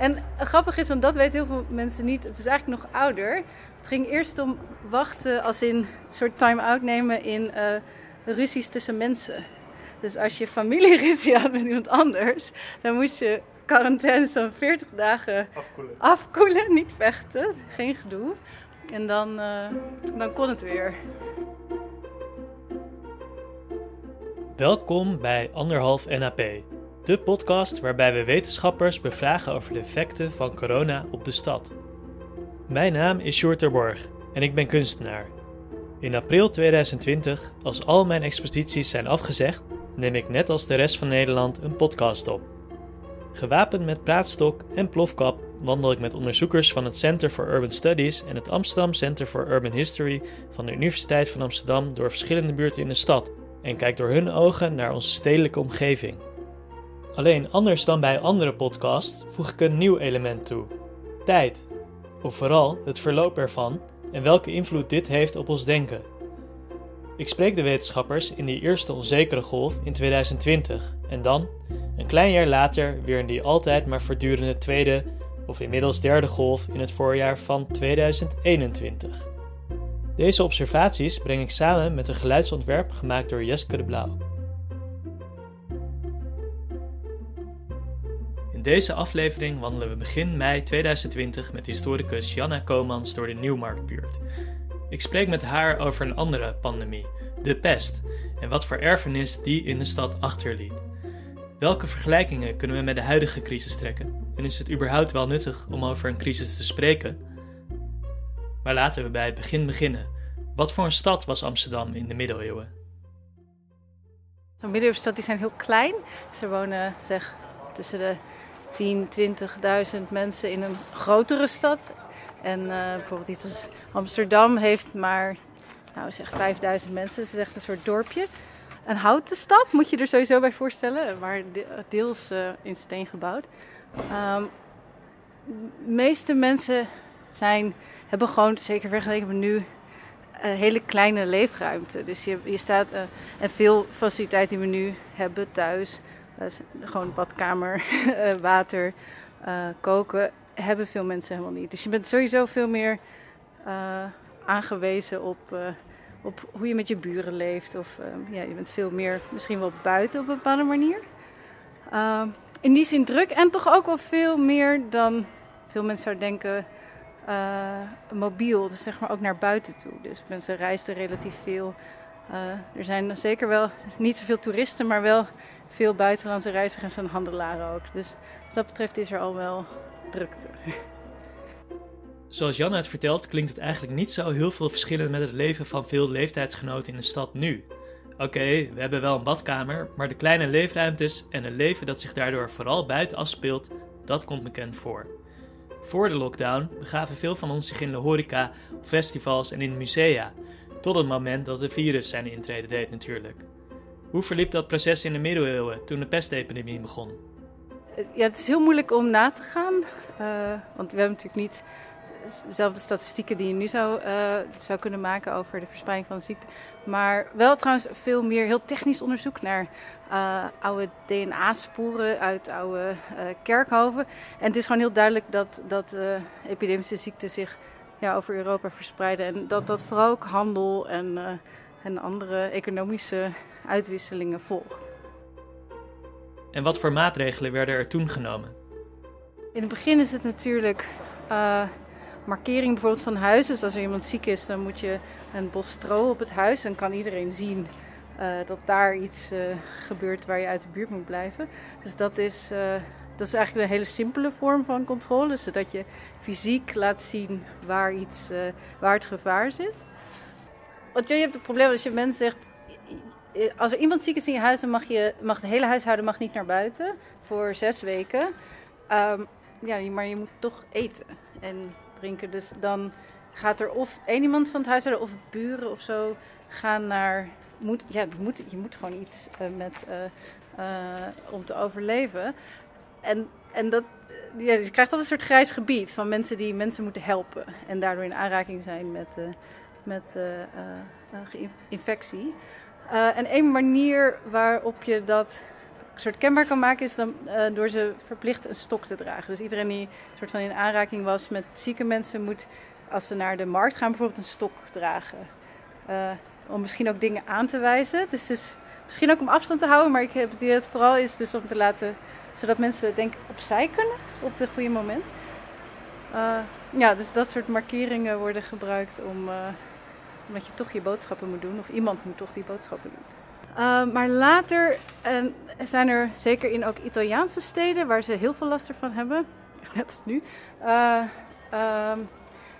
En grappig is, want dat weten heel veel mensen niet. Het is eigenlijk nog ouder. Het ging eerst om wachten, als in een soort time-out nemen in uh, ruzies tussen mensen. Dus als je familieruzie had met iemand anders, dan moest je quarantaine zo'n 40 dagen afkoelen. afkoelen. Niet vechten, geen gedoe. En dan, uh, dan kon het weer. Welkom bij Anderhalf NAP, de podcast waarbij we wetenschappers bevragen over de effecten van corona op de stad. Mijn naam is Sjoerd en ik ben kunstenaar. In april 2020, als al mijn exposities zijn afgezegd, neem ik net als de rest van Nederland een podcast op. Gewapend met praatstok en plofkap wandel ik met onderzoekers van het Center for Urban Studies en het Amsterdam Center for Urban History van de Universiteit van Amsterdam door verschillende buurten in de stad en kijk door hun ogen naar onze stedelijke omgeving. Alleen anders dan bij andere podcasts voeg ik een nieuw element toe: tijd. Of vooral het verloop ervan en welke invloed dit heeft op ons denken. Ik spreek de wetenschappers in die eerste onzekere golf in 2020 en dan, een klein jaar later, weer in die altijd maar voortdurende tweede of inmiddels derde golf in het voorjaar van 2021. Deze observaties breng ik samen met een geluidsontwerp gemaakt door Jeske de Blauw. In deze aflevering wandelen we begin mei 2020 met historicus Janna Komans door de Nieuwmarktbuurt. Ik spreek met haar over een andere pandemie, de pest, en wat voor erfenis die in de stad achterliet. Welke vergelijkingen kunnen we met de huidige crisis trekken? En is het überhaupt wel nuttig om over een crisis te spreken? Maar laten we bij het begin beginnen. Wat voor een stad was Amsterdam in de middeleeuwen? Zo'n middeleeuwse stad zijn heel klein. Er wonen zeg tussen de 10, 20.000 mensen in een grotere stad. En uh, bijvoorbeeld iets als Amsterdam heeft maar nou zeg 5000 mensen. Het is echt een soort dorpje. Een houten stad moet je er sowieso bij voorstellen. Maar deels uh, in steen gebouwd. De meeste mensen zijn, hebben gewoon, zeker vergeleken met nu, een hele kleine leefruimte. Dus je, je staat, uh, en veel faciliteiten die we nu hebben thuis, gewoon badkamer, uh, water, koken, hebben veel mensen helemaal niet. Dus je bent sowieso veel meer aangewezen op, op hoe je met je buren leeft. Of ja, je bent veel meer misschien wel buiten op een bepaalde manier. in die zin druk en toch ook wel veel meer dan veel mensen zouden denken uh, mobiel, dus zeg maar ook naar buiten toe. Dus mensen reisden relatief veel. Er zijn zeker wel niet zoveel toeristen, maar wel veel buitenlandse reizigers en handelaren ook. Dus wat dat betreft is er al wel drukte. Zoals Jan het vertelt, klinkt het eigenlijk niet zo heel veel verschillend met het leven van veel leeftijdsgenoten in de stad nu. Oké, we hebben wel een badkamer, maar de kleine leefruimtes en een leven dat zich daardoor vooral buiten afspeelt, dat komt bekend voor. Voor de lockdown begaven veel van ons zich in de horeca, festivals en in musea, tot het moment dat het virus zijn intrede deed natuurlijk. Hoe verliep dat proces in de middeleeuwen toen de pestepidemie begon? Ja, het is heel moeilijk om na te gaan, uh, want we hebben natuurlijk niet dezelfde statistieken die je nu zou, uh, zou kunnen maken over de verspreiding van de ziekte. Maar wel trouwens veel meer heel technisch onderzoek naar uh, oude DNA-sporen uit oude kerkhoven. En het is gewoon heel duidelijk dat, dat epidemische ziekten zich ja, over Europa verspreiden. En dat dat vooral ook handel en, en andere economische uitwisselingen volgt. En wat voor maatregelen werden er toen genomen? In het begin is het natuurlijk markering bijvoorbeeld van huizen. Dus als er iemand ziek is, dan moet je een bos stro op het huis. Dan kan iedereen zien uh, dat daar iets uh, gebeurt waar je uit de buurt moet blijven. Dus dat is, uh, dat is eigenlijk een hele simpele vorm van controle. Zodat je fysiek laat zien waar, iets, waar het gevaar zit. Want je hebt het probleem als je mensen zegt... Als er iemand ziek is in je huis, dan mag, je, mag het hele huishouden mag niet naar buiten voor zes weken. Um, ja, maar je moet toch eten. En drinken. Dus dan gaat er of iemand van het huishouden of buren of zo gaan naar. Moet, ja, je moet gewoon iets uh, met, uh, om te overleven. En, en dat, ja, dus je krijgt altijd een soort grijs gebied van mensen die mensen moeten helpen. En daardoor in aanraking zijn met, met infectie. En één manier waarop je dat soort kenbaar kan maken, is dan uh, door ze verplicht een stok te dragen. Dus iedereen die soort van in aanraking was met zieke mensen, moet als ze naar de markt gaan bijvoorbeeld een stok dragen. Uh, om misschien ook dingen aan te wijzen. Dus het is misschien ook om afstand te houden, maar ik heb het dat het vooral is dus om te laten, zodat mensen denk ik opzij kunnen op het goede moment. Ja, dus dat soort markeringen worden gebruikt om, omdat je toch je boodschappen moet doen, of iemand moet toch die boodschappen doen. Uh, maar later zijn er zeker in ook Italiaanse steden waar ze heel veel last ervan hebben, net als nu, ehm,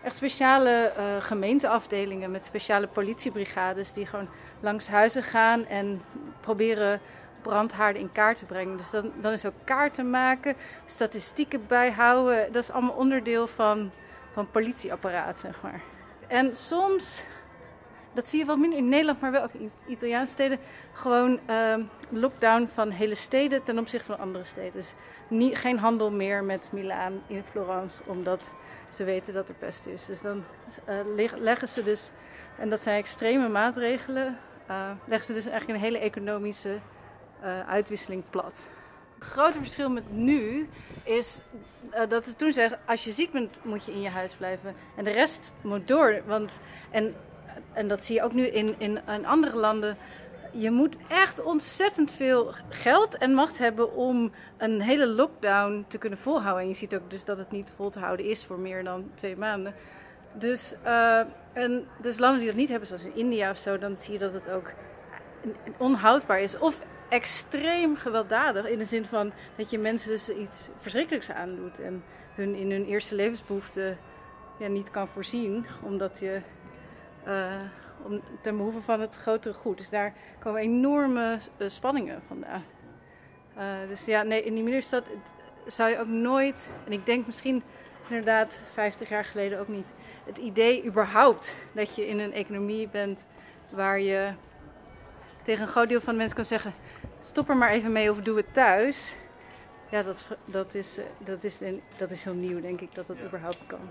echt speciale gemeenteafdelingen met speciale politiebrigades die gewoon langs huizen gaan en proberen brandhaarden in kaart te brengen. Dus dan, dan is ook kaarten maken, statistieken bijhouden. Dat is allemaal onderdeel van, van politieapparaat, zeg maar. En soms, dat zie je wel minder in Nederland, maar wel ook in Italiaanse steden, gewoon uh, lockdown van hele steden ten opzichte van andere steden. Dus niet, geen handel meer met Milaan in Florence, omdat ze weten dat er pest is. Dus dan uh, leggen ze dus, en dat zijn extreme maatregelen, uh, leggen ze dus eigenlijk een hele economische uh, uitwisseling plat. Het grote verschil met nu is dat ze toen zeggen: als je ziek bent, moet je in je huis blijven. En de rest moet door. Want, en, en dat zie je ook nu in, in, andere landen. Je moet echt ontzettend veel geld en macht hebben om een hele lockdown te kunnen volhouden. En je ziet ook dus dat het niet vol te houden is voor meer dan twee maanden. Dus, uh, en, dus landen die dat niet hebben, zoals in India of zo, dan zie je dat het ook onhoudbaar is. Of extreem gewelddadig. In de zin van dat je mensen dus iets verschrikkelijks aandoet. En hun in hun eerste levensbehoeften ja, niet kan voorzien. Omdat je. Uh, om, ten behoeve van het grotere goed. Dus daar komen enorme uh, spanningen vandaan. Uh, dus ja, nee, in die milieustad zou je ook nooit. En ik denk misschien inderdaad 50 jaar geleden ook niet. Het idee überhaupt dat je in een economie bent waar je tegen een groot deel van de mensen kan zeggen: stop er maar even mee of doe het thuis. Ja, dat, dat, is, eh, dat, is, dat is heel nieuw, denk ik, dat dat überhaupt kan.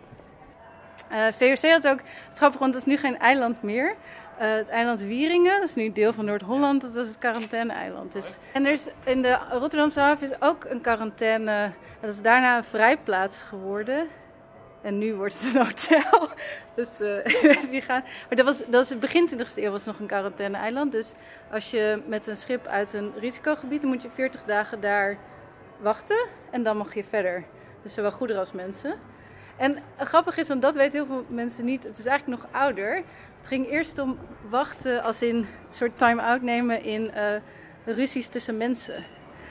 Uh, eh, VOC had ook, het grappige, want het is nu geen eiland meer. Uh, het eiland Wieringen, dat is nu deel van Noord-Holland, dat was het quarantaine-eiland. Dus. En er is, in de Rotterdamse haven is ook een quarantaine, dat is daarna een vrijplaats geworden. En nu wordt het een hotel. Dus uh, die gaan. Maar dat was, dat is het begin 20e eeuw was nog een quarantaine-eiland. Dus als je met een schip uit een risicogebied, dan moet je 40 dagen daar wachten. En dan mag je verder. Dus zowel goederen als mensen. En grappig is, want dat weten heel veel mensen niet. Het is eigenlijk nog ouder. Het ging eerst om wachten als in een soort time-out nemen in uh, ruzies tussen mensen.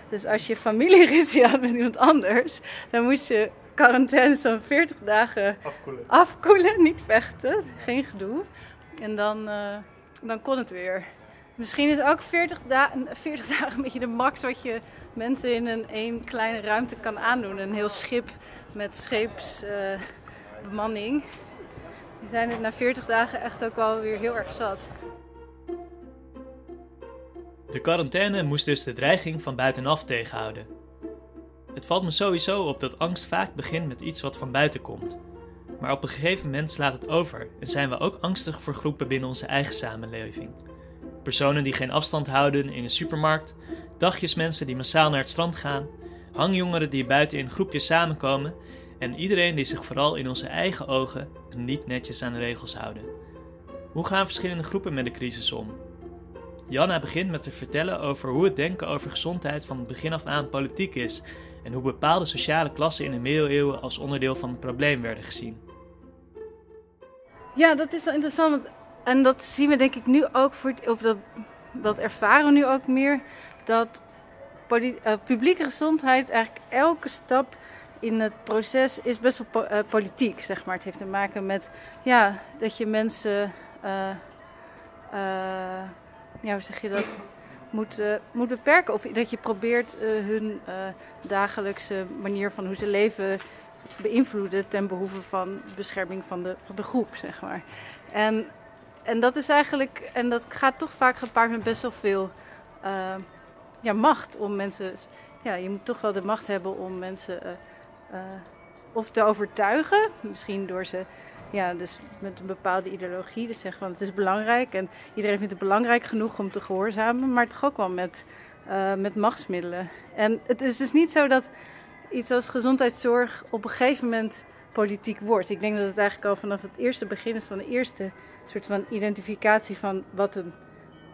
Dus als je familieruzie had met iemand anders, dan moest je quarantaine zo'n 40 dagen afkoelen. afkoelen, niet vechten, geen gedoe. En dan, uh, dan kon het weer. Misschien is ook 40, da 40 dagen een beetje de max wat je mensen in een één kleine ruimte kan aandoen. Een heel schip met scheepsbemanning. Uh, Die zijn het na 40 dagen echt ook wel weer heel erg zat. De quarantaine moest dus de dreiging van buitenaf tegenhouden. Het valt me sowieso op dat angst vaak begint met iets wat van buiten komt. Maar op een gegeven moment slaat het over en zijn we ook angstig voor groepen binnen onze eigen samenleving. Personen die geen afstand houden in een supermarkt, dagjesmensen die massaal naar het strand gaan, hangjongeren die buiten in groepjes samenkomen en iedereen die zich vooral in onze eigen ogen niet netjes aan de regels houden. Hoe gaan verschillende groepen met de crisis om? Janna begint met te vertellen over hoe het denken over gezondheid van het begin af aan politiek is en hoe bepaalde sociale klassen in de middeleeuwen als onderdeel van het probleem werden gezien. Ja, dat is wel interessant. En dat zien we denk ik nu ook, voor het, of dat, dat ervaren we nu ook meer, dat publieke gezondheid eigenlijk elke stap in het proces is best wel uh, politiek, zeg maar. Het heeft te maken met ja, dat je mensen, uh, ja, zeg je dat? moet, moet beperken. Of dat je probeert hun dagelijkse manier van hoe ze leven beïnvloeden ten behoeve van bescherming van de, van de groep, zeg maar. En, en dat is eigenlijk, en dat gaat toch vaak gepaard met best wel veel ja, macht om mensen. Ja, je moet toch wel de macht hebben om mensen of te overtuigen, misschien door ze ja, dus met een bepaalde ideologie. Dus zeggen van het is belangrijk en iedereen vindt het belangrijk genoeg om te gehoorzamen. Maar toch ook wel met uh, met machtsmiddelen. En het is dus niet zo dat iets als gezondheidszorg op een gegeven moment politiek wordt. Ik denk dat het eigenlijk al vanaf het eerste begin is van de eerste soort van identificatie van wat een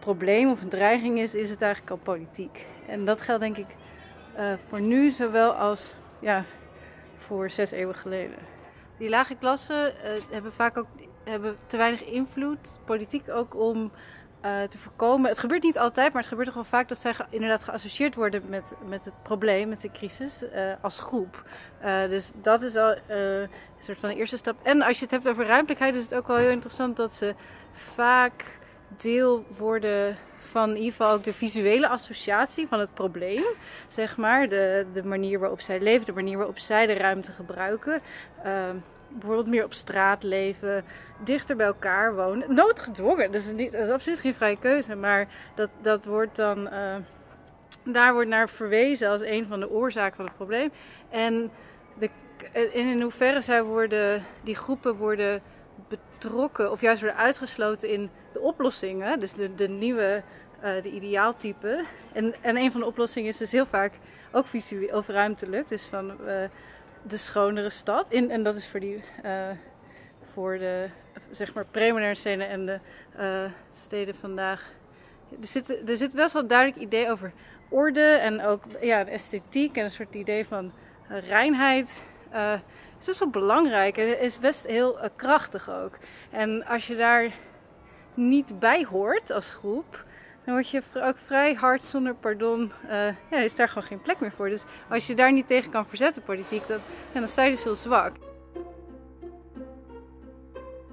probleem of een dreiging is, is het eigenlijk al politiek. En dat geldt denk ik uh, voor nu zowel als ja, voor zes eeuwen geleden. Die lage klassen uh, hebben vaak ook hebben te weinig invloed, politiek ook om uh, te voorkomen. Het gebeurt niet altijd, maar het gebeurt toch wel vaak dat zij inderdaad geassocieerd worden met, met het probleem, met de crisis, als groep. Dus dat is al een soort van de eerste stap. En als je het hebt over ruimtelijkheid, is het ook wel heel interessant dat ze vaak deel worden van in ieder geval ook de visuele associatie van het probleem. Zeg maar, de, de manier waarop zij leven, de manier waarop zij de ruimte gebruiken. Ehm, bijvoorbeeld meer op straat leven, dichter bij elkaar wonen. Noodgedwongen, dus niet, dat is absoluut geen vrije keuze, maar dat, dat wordt dan, uh, daar wordt naar verwezen als een van de oorzaken van het probleem. En, de, en in hoeverre zij worden, die groepen worden betrokken of juist worden uitgesloten in de oplossingen, dus de, de nieuwe, uh, de ideaaltype. En, en een van de oplossingen is dus heel vaak ook visueel of ruimtelijk, dus van... Uh, de schonere stad. In, en dat is voor, die, uh, voor de zeg maar steden en de steden vandaag. Er zit, er zit best wel een duidelijk idee over orde en ook ja, de esthetiek en een soort idee van reinheid. Uh, is wel belangrijk en is best heel krachtig ook. En als je daar niet bij hoort als groep, dan word je ook vrij hard zonder pardon. Uh, ja, is daar gewoon geen plek meer voor. Dus als je daar niet tegen kan verzetten, politiek, dan, ja, dan sta je dus heel zwak.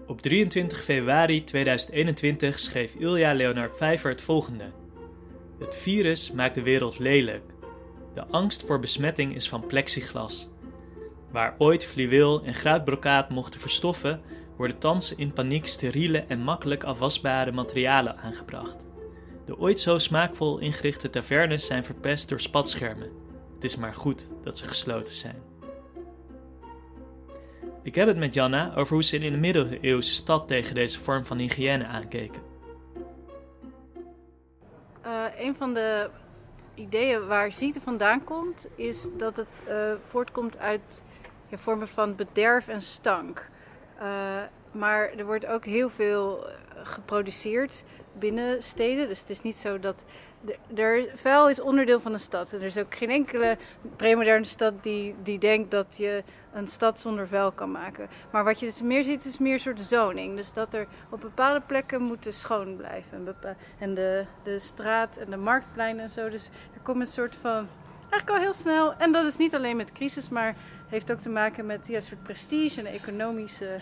Op 23 februari 2021 schreef Ilja Leonard Vijver het volgende: Het virus maakt de wereld lelijk. De angst voor besmetting is van plexiglas. Waar ooit fluweel en gruitbrokaat mochten verstoffen, worden thans in paniek steriele en makkelijk afwasbare materialen aangebracht. De ooit zo smaakvol ingerichte tavernes zijn verpest door spatschermen. Het is maar goed dat ze gesloten zijn. Ik heb het met Janna over hoe ze in de middeleeuwse stad tegen deze vorm van hygiëne aankeken. Uh, een van de ideeën waar ziekte vandaan komt, is dat het uh, voortkomt uit ja, vormen van bederf en stank. Uh, maar er wordt ook heel veel geproduceerd binnen steden. Dus het is niet zo dat. Vuil is onderdeel van een stad. En er is ook geen enkele premoderne stad die, die denkt dat je een stad zonder vuil kan maken. Maar wat je dus meer ziet, is meer een soort zoning. Dus dat er op bepaalde plekken moeten schoon blijven. En de, de straat en de marktpleinen en zo. Dus er komt een soort van. Eigenlijk al heel snel. En dat is niet alleen met crisis, maar heeft ook te maken met ja, een soort prestige en economische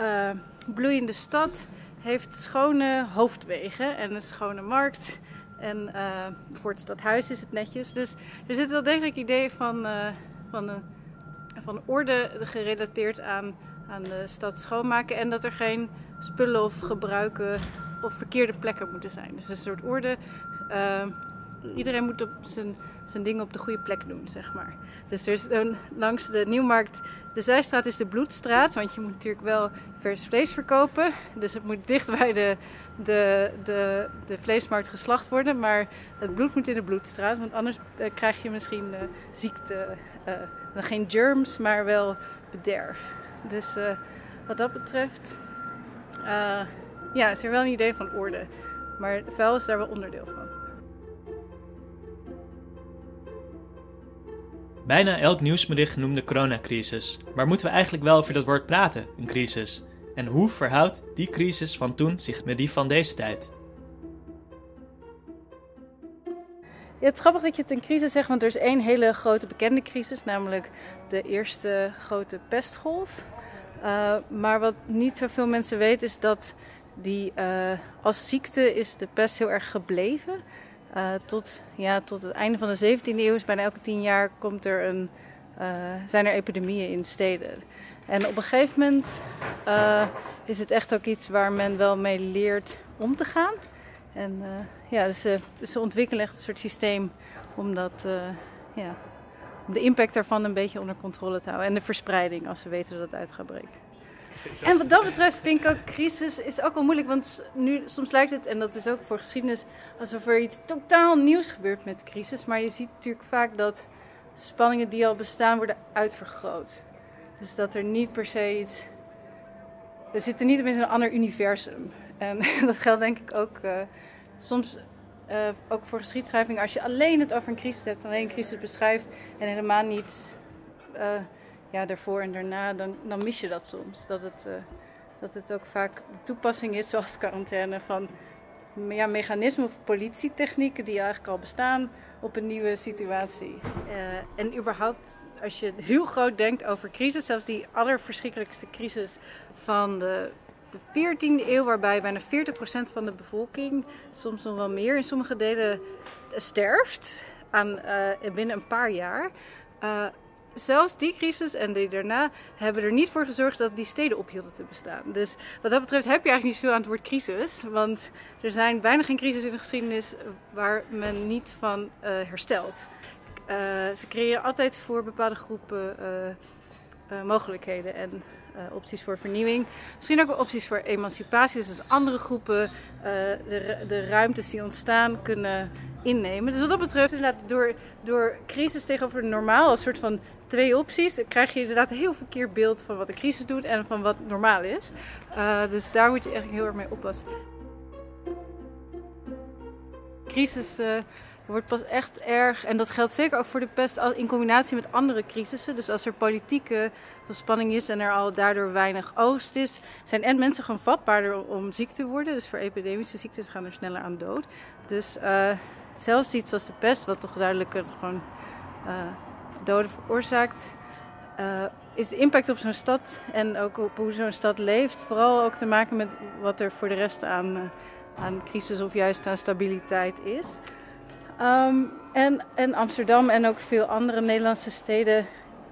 uh, bloeiende stad heeft schone hoofdwegen en een schone markt. En uh, voor het stadhuis is het netjes. Dus er zit wel degelijk idee van, uh, van, van orde gerelateerd aan, aan de stad schoonmaken. En dat er geen spullen of gebruiken of verkeerde plekken moeten zijn. Dus een soort orde. Iedereen moet op zijn, zijn dingen op de goede plek doen, zeg maar. Dus er is langs de Nieuwmarkt, de zijstraat is de bloedstraat, want je moet natuurlijk wel vers vlees verkopen. Dus het moet dicht bij de, de, de, de vleesmarkt geslacht worden. Maar het bloed moet in de bloedstraat, want anders uh, krijg je misschien uh, ziekte. Uh, geen germs, maar wel bederf. Dus wat dat betreft, ja, is er wel een idee van orde. Maar vuil is daar wel onderdeel van. Bijna elk nieuwsbericht noemt de coronacrisis. Maar moeten we eigenlijk wel over dat woord praten, een crisis? En hoe verhoudt die crisis van toen zich met die van deze tijd? Het is grappig dat je het een crisis zegt, want er is één hele grote bekende crisis, namelijk de eerste grote pestgolf. Uh, maar wat niet zoveel mensen weten is dat die uh, als ziekte is de pest heel erg gebleven. Uh, tot, ja, tot het einde van de 17e eeuw, is bijna elke tien jaar, komt er een, uh, zijn er epidemieën in steden. En op een gegeven moment uh, is het echt ook iets waar men wel mee leert om te gaan. En ja, dus, ze ontwikkelen echt een soort systeem om, dat, ja, om de impact daarvan een beetje onder controle te houden. En de verspreiding als ze weten dat het uit gaat breken. En wat dat betreft vind ik ook crisis is ook wel moeilijk. Want nu, soms lijkt het, en dat is ook voor geschiedenis, alsof er iets totaal nieuws gebeurt met crisis. Maar je ziet natuurlijk vaak dat spanningen die al bestaan worden uitvergroot. Dus dat er niet per se iets. We zitten niet in een ander universum. En dat geldt denk ik ook uh, soms uh, ook voor geschiedschrijving. Als je alleen het over een crisis hebt, alleen een crisis beschrijft en helemaal niet uh, ja, daarvoor en daarna, dan, dan mis je dat soms. Dat het, dat het ook vaak de toepassing is, zoals quarantaine, van ja, mechanismen of politietechnieken die eigenlijk al bestaan op een nieuwe situatie. en überhaupt als je heel groot denkt over crisis, zelfs die allerverschrikkelijkste crisis van de, de 14e eeuw, waarbij bijna 40% van de bevolking, soms nog wel meer in sommige delen, sterft aan, binnen een paar jaar. Zelfs die crisis en die daarna hebben er niet voor gezorgd dat die steden ophielden te bestaan. Dus wat dat betreft heb je eigenlijk niet zoveel aan het woord crisis. Want er zijn bijna geen crisis in de geschiedenis waar men niet van uh, herstelt. Uh, ze creëren altijd voor bepaalde groepen uh, mogelijkheden en opties voor vernieuwing. Misschien ook opties voor emancipatie. Dus andere groepen de, de ruimtes die ontstaan kunnen innemen. Dus wat dat betreft, inderdaad, door, door crisis tegenover normaal, als soort van twee opties, krijg je inderdaad een heel verkeerd beeld van wat een crisis doet en van wat normaal is. dus daar moet je echt heel erg mee oppassen. Crisis wordt pas echt erg, en dat geldt zeker ook voor de pest, in combinatie met andere crisissen. Dus als er politieke spanning is en er al daardoor weinig oogst is, zijn en mensen gewoon vatbaarder om ziek te worden. Dus voor epidemische ziektes gaan er sneller aan dood. Dus uh, zelfs iets als de pest, wat toch duidelijk gewoon uh, doden veroorzaakt, uh, is de impact op zo'n stad en ook op hoe zo'n stad leeft, vooral ook te maken met wat er voor de rest aan, aan crisis of juist aan stabiliteit is. Um, en, en, Amsterdam en ook veel andere Nederlandse steden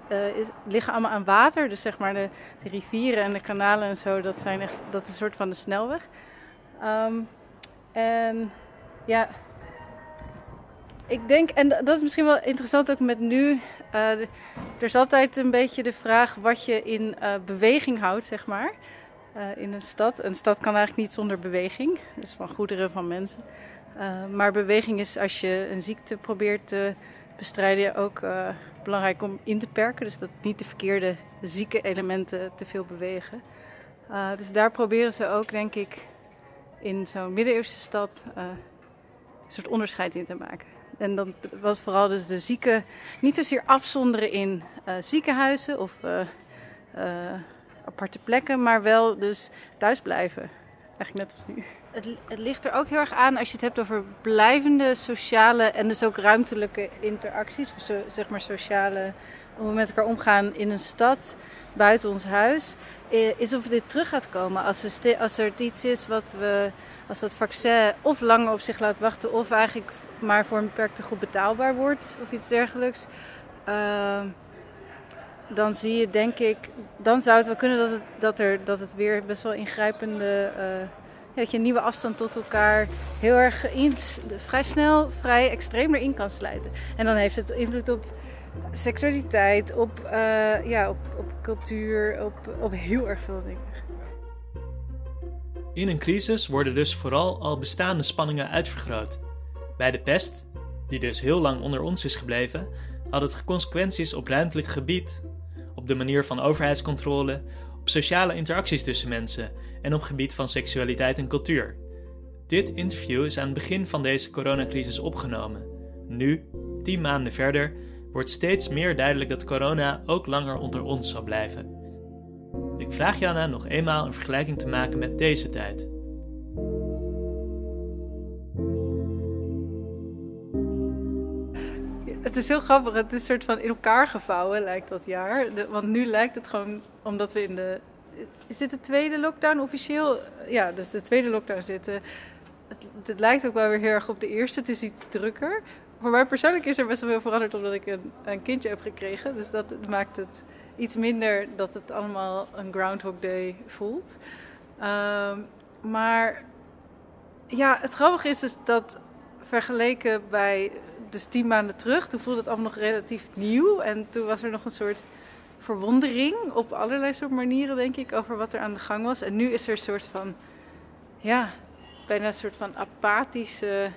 is, liggen allemaal aan water. Dus zeg maar de, de, rivieren en de kanalen en zo, dat, zijn echt, dat is een soort van de snelweg. Um, en ja, ik denk, en dat is misschien wel interessant ook met nu. Uh, er is altijd een beetje de vraag wat je in uh, beweging houdt, zeg maar. in een stad. Een stad kan eigenlijk niet zonder beweging. Dus van goederen, van mensen. Uh, maar beweging is als je een ziekte probeert te bestrijden ook uh, belangrijk om in te perken. Dus dat niet de verkeerde zieke elementen te veel bewegen. Uh, dus daar proberen ze ook, denk ik, in zo'n middeleeuwse stad een soort onderscheid in te maken. En dan was vooral dus de zieken niet zozeer afzonderen in ziekenhuizen of aparte plekken, maar wel dus thuis blijven. Eigenlijk net als nu het, ligt er ook heel erg aan als je het hebt over blijvende sociale en dus ook ruimtelijke interacties. zeg maar sociale, hoe we met elkaar omgaan in een stad, buiten ons huis. Is of dit terug gaat komen. Als, er iets is wat we, als dat vaccin of langer op zich laat wachten, of eigenlijk maar voor een beperkte groep betaalbaar wordt of iets dergelijks. Uh, dan zie je denk ik, dan zou het wel kunnen dat het, dat er, dat het weer best wel ingrijpende uh, dat je een nieuwe afstand tot elkaar heel erg vrij snel, vrij extreem erin kan sluiten. En dan heeft het invloed op seksualiteit, op, uh, ja, op, op cultuur, op, op heel erg veel dingen. In een crisis worden dus vooral al bestaande spanningen uitvergroot. Bij de pest, die dus heel lang onder ons is gebleven, had het consequenties op ruimtelijk gebied, op de manier van overheidscontrole, op sociale interacties tussen mensen en op gebied van seksualiteit en cultuur. Dit interview is aan het begin van deze coronacrisis opgenomen. Nu, tien maanden verder, wordt steeds meer duidelijk dat corona ook langer onder ons zal blijven. Ik vraag Jana nog eenmaal een vergelijking te maken met deze tijd. Het is heel grappig, het is een soort van in elkaar gevouwen lijkt dat jaar. want nu lijkt het gewoon, omdat we in de is dit de tweede lockdown officieel? Ja, dus de tweede lockdown zitten. Het, het, lijkt ook wel weer heel erg op de eerste. Het is iets drukker. Voor mij persoonlijk is er best wel veel veranderd omdat ik een, een kindje heb gekregen. Dus dat maakt het iets minder dat het allemaal een Groundhog Day voelt. Um, maar ja, het grappige is dus dat vergeleken bij dus tien maanden terug, toen voelde het allemaal nog relatief nieuw. En toen was er nog een soort verwondering op allerlei soort manieren, denk ik, over wat er aan de gang was. En nu is er een soort van, ja, bijna een soort van apathische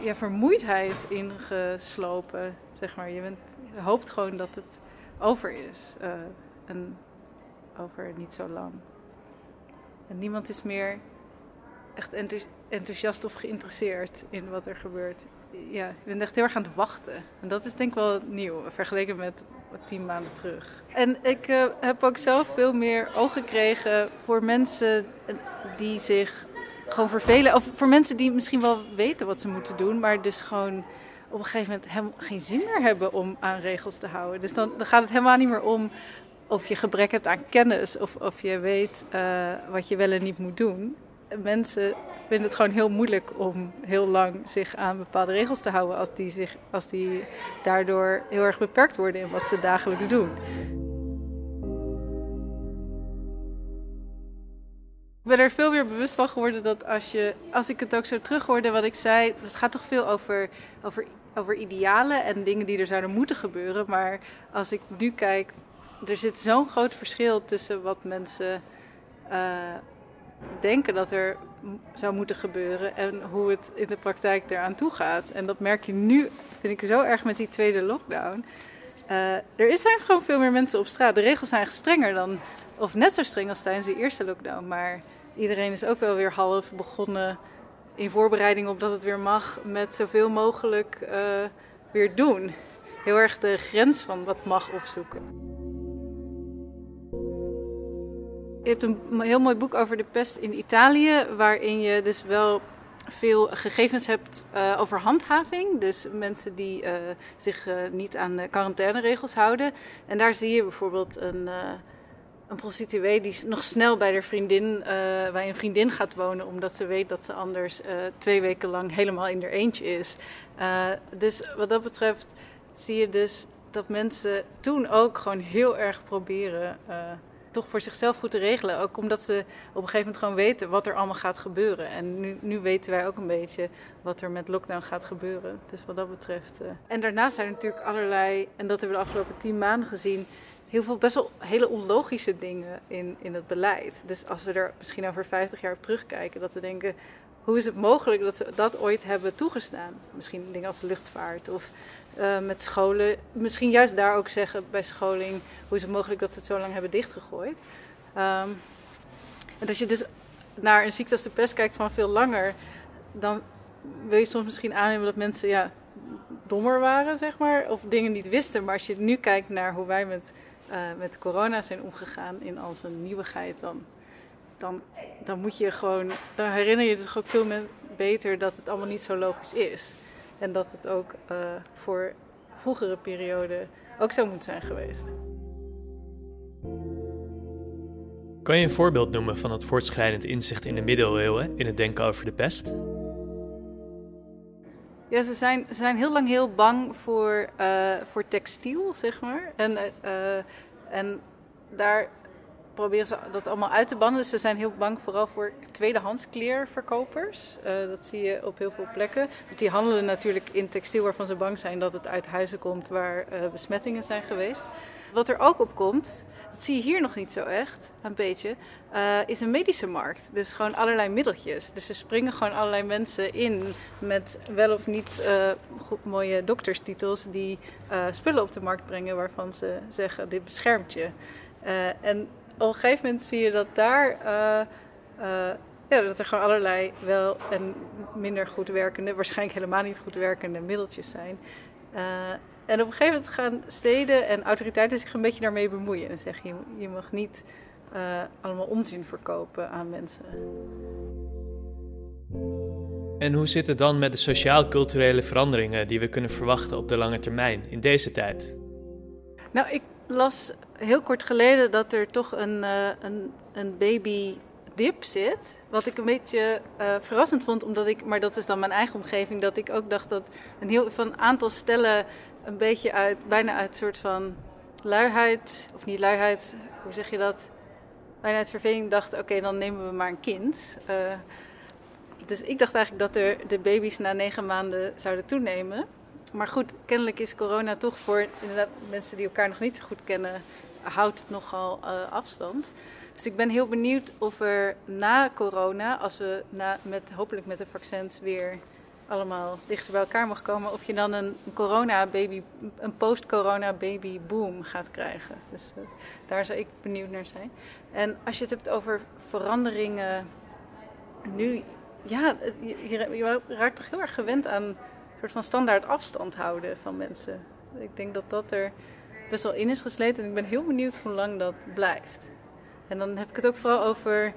ja, vermoeidheid ingeslopen. Zeg maar. je, bent, hoopt gewoon dat het over is. Uh, en over niet zo lang. En niemand is meer echt enthousiast of geïnteresseerd in wat er gebeurt. Ja, je bent echt heel erg aan het wachten. En dat is denk ik wel nieuw, vergeleken met tien maanden terug. En ik uh, heb ook zelf veel meer oog gekregen voor mensen die zich gewoon vervelen. Of voor mensen die misschien wel weten wat ze moeten doen, maar dus gewoon op een gegeven moment helemaal geen zin meer hebben om aan regels te houden. Dus dan, dan gaat het helemaal niet meer om of je gebrek hebt aan kennis of of je weet uh, wat je wel en niet moet doen. Mensen vinden het gewoon heel moeilijk om heel lang zich aan bepaalde regels te houden als die, zich, als die daardoor heel erg beperkt worden in wat ze dagelijks doen. Ik ben er veel meer bewust van geworden dat als je, als ik het ook zo terughoorde wat ik zei, het gaat toch veel over, over, over idealen en dingen die er zouden moeten gebeuren. Maar als ik nu kijk, er zit zo'n groot verschil tussen wat mensen uh, denken dat er zou moeten gebeuren en hoe het in de praktijk eraan toe gaat. En dat merk je nu, vind ik zo erg met die tweede lockdown. Uh, er zijn gewoon veel meer mensen op straat. De regels zijn strenger dan, of net zo streng als tijdens de eerste lockdown. Maar iedereen is ook wel weer half begonnen in voorbereiding op dat het weer mag, met zoveel mogelijk uh, weer doen. Heel erg de grens van wat mag opzoeken. Je hebt een heel mooi boek over de pest in Italië, waarin je dus wel veel gegevens hebt uh, over handhaving. Dus mensen die uh, zich uh, niet aan de quarantaineregels houden. En daar zie je bijvoorbeeld een, een prostituee die nog snel bij, haar vriendin, bij een vriendin gaat wonen, omdat ze weet dat ze anders twee weken lang helemaal in haar eentje is. dus wat dat betreft zie je dus dat mensen toen ook gewoon heel erg proberen toch voor zichzelf goed te regelen. Ook omdat ze op een gegeven moment gewoon weten wat er allemaal gaat gebeuren. En nu, nu weten wij ook een beetje wat er met lockdown gaat gebeuren. Dus wat dat betreft. Uh... En daarnaast zijn er natuurlijk allerlei, en dat hebben we de afgelopen tien maanden gezien, heel veel best wel hele onlogische dingen in, in het beleid. Dus als we er misschien over 50 jaar op terugkijken, dat we denken. Hoe is het mogelijk dat ze dat ooit hebben toegestaan? Misschien dingen als luchtvaart of uh, met scholen. Misschien juist daar ook zeggen bij scholing, hoe is het mogelijk dat ze het zo lang hebben dichtgegooid? Um, en als je dus naar een ziekte als de pest kijkt van veel langer, dan wil je soms misschien aannemen dat mensen ja, dommer waren, zeg maar, of dingen niet wisten. Maar als je nu kijkt naar hoe wij met, uh, met corona zijn omgegaan in al zijn nieuwigheid, dan, dan, dan moet je gewoon, dan herinner je je toch ook veel beter dat het allemaal niet zo logisch is. En dat het ook uh, voor vroegere perioden ook zo moet zijn geweest. Kan je een voorbeeld noemen van het voortschrijdend inzicht in de middeleeuwen in het denken over de pest? Ja, ze zijn, ze zijn heel lang heel bang voor, uh, voor textiel, zeg maar. En, uh, en daar proberen ze dat allemaal uit te bannen. Dus ze zijn heel bang vooral voor tweedehands kleerverkopers. Uh, dat zie je op heel veel plekken. Want die handelen natuurlijk in textiel waarvan ze bang zijn dat het uit huizen komt waar uh, besmettingen zijn geweest. Wat er ook op komt, dat zie je hier nog niet zo echt, een beetje, uh, is een medische markt. Dus gewoon allerlei middeltjes. Dus er springen gewoon allerlei mensen in met wel of niet goed, mooie dokterstitels die spullen op de markt brengen waarvan ze zeggen dit beschermt je. en op een gegeven moment zie je dat daar. Uh, uh, ja, dat er gewoon allerlei wel en minder goed werkende, waarschijnlijk helemaal niet goed werkende middeltjes zijn. Uh, en op een gegeven moment gaan steden en autoriteiten zich een beetje daarmee bemoeien. En zeggen: je, je mag niet allemaal onzin verkopen aan mensen. En hoe zit het dan met de sociaal-culturele veranderingen die we kunnen verwachten op de lange termijn in deze tijd? Nou, ik las heel kort geleden dat er toch een, uh, een, een baby dip zit. Wat ik een beetje uh, verrassend vond, omdat ik, maar dat is dan mijn eigen omgeving, dat ik ook dacht dat een heel van aantal stellen een beetje uit, bijna uit soort van luiheid, of niet luiheid, hoe zeg je dat? Bijna uit verveling dacht, oké, dan nemen we maar een kind. Uh, dus ik dacht eigenlijk dat er de baby's na negen maanden zouden toenemen. maar goed, kennelijk is corona toch voor inderdaad, mensen die elkaar nog niet zo goed kennen, houdt het nogal uh, afstand. Dus ik ben heel benieuwd of er na corona, als we na, met, hopelijk met de vaccins weer allemaal dichter bij elkaar mag komen, of je dan een corona baby, een post-corona baby boom gaat krijgen. Dus uh, daar zou ik benieuwd naar zijn. En als je het hebt over veranderingen nu, ja, je, je raakt toch heel erg gewend aan een soort van standaard afstand houden van mensen. Ik denk dat dat er best wel in is gesleten en ik ben heel benieuwd hoe lang dat blijft. En dan heb ik het ook vooral over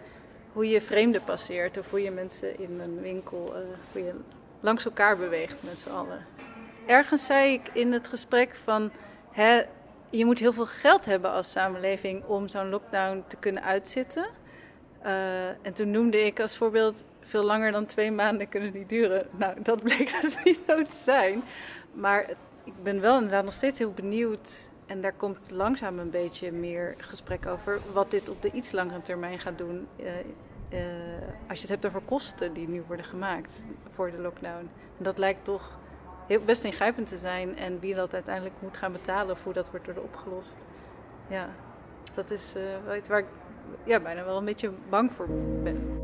hoe je vreemden passeert of hoe je mensen in een winkel, uh, hoe je langs elkaar beweegt met z'n allen. Ergens zei ik in het gesprek van, hè, je moet heel veel geld hebben als samenleving om zo'n lockdown te kunnen uitzitten. Uh, en toen noemde ik als voorbeeld, veel langer dan twee maanden kunnen die duren. Nou, dat bleek dus niet zo te zijn. Maar ik ben wel inderdaad nog steeds heel benieuwd. En daar komt langzaam een beetje meer gesprek over. Wat dit op de iets langere termijn gaat doen. Uh, uh, als je het hebt over kosten die nu worden gemaakt voor de lockdown. En dat lijkt toch heel, best ingrijpend te zijn. En wie dat uiteindelijk moet gaan betalen of hoe dat wordt worden opgelost. Ja, dat is uh, waar ik ja, bijna wel een beetje bang voor ben.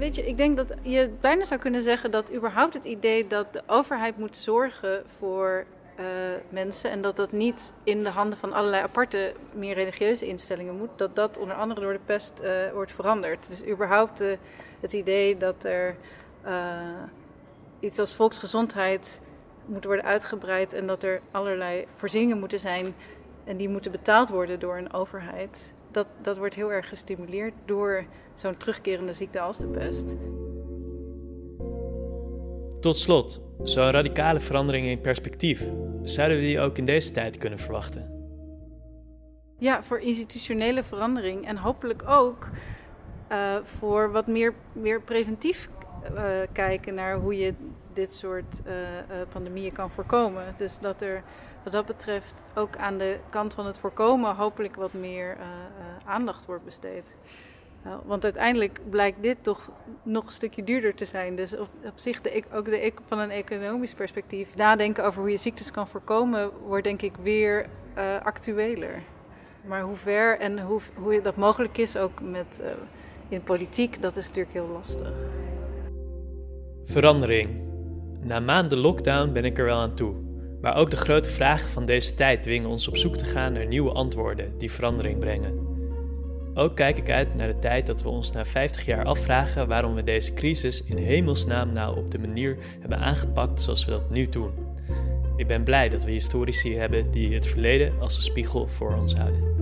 Weet je, ik denk dat je bijna zou kunnen zeggen dat überhaupt het idee dat de overheid moet zorgen voor uh, mensen en dat dat niet in de handen van allerlei aparte, meer religieuze instellingen moet, dat dat onder andere door de pest uh, wordt veranderd. Dus überhaupt uh, het idee dat er iets als volksgezondheid moet worden uitgebreid en dat er allerlei voorzieningen moeten zijn en die moeten betaald worden door een overheid. Dat, dat wordt heel erg gestimuleerd door zo'n terugkerende ziekte als de pest. Tot slot, zo'n radicale verandering in perspectief, zouden we die ook in deze tijd kunnen verwachten? Ja, voor institutionele verandering en hopelijk ook uh, voor wat meer, meer preventief uh, kijken naar hoe je dit soort uh, pandemieën kan voorkomen. Dus dat er wat dat betreft ook aan de kant van het voorkomen hopelijk wat meer aandacht wordt besteed. Nou, want uiteindelijk blijkt dit toch nog een stukje duurder te zijn. Dus op, op zich, de, ook de, van een economisch perspectief, nadenken over hoe je ziektes kan voorkomen, wordt denk ik weer uh, actueler. Maar hoe ver en hoe, hoe dat mogelijk is, ook met, in politiek, dat is natuurlijk heel lastig. Verandering. Na maanden lockdown ben ik er wel aan toe. Maar ook de grote vragen van deze tijd dwingen ons op zoek te gaan naar nieuwe antwoorden die verandering brengen. Ook kijk ik uit naar de tijd dat we ons na 50 jaar afvragen waarom we deze crisis in hemelsnaam nou op de manier hebben aangepakt zoals we dat nu doen. Ik ben blij dat we historici hebben die het verleden als een spiegel voor ons houden.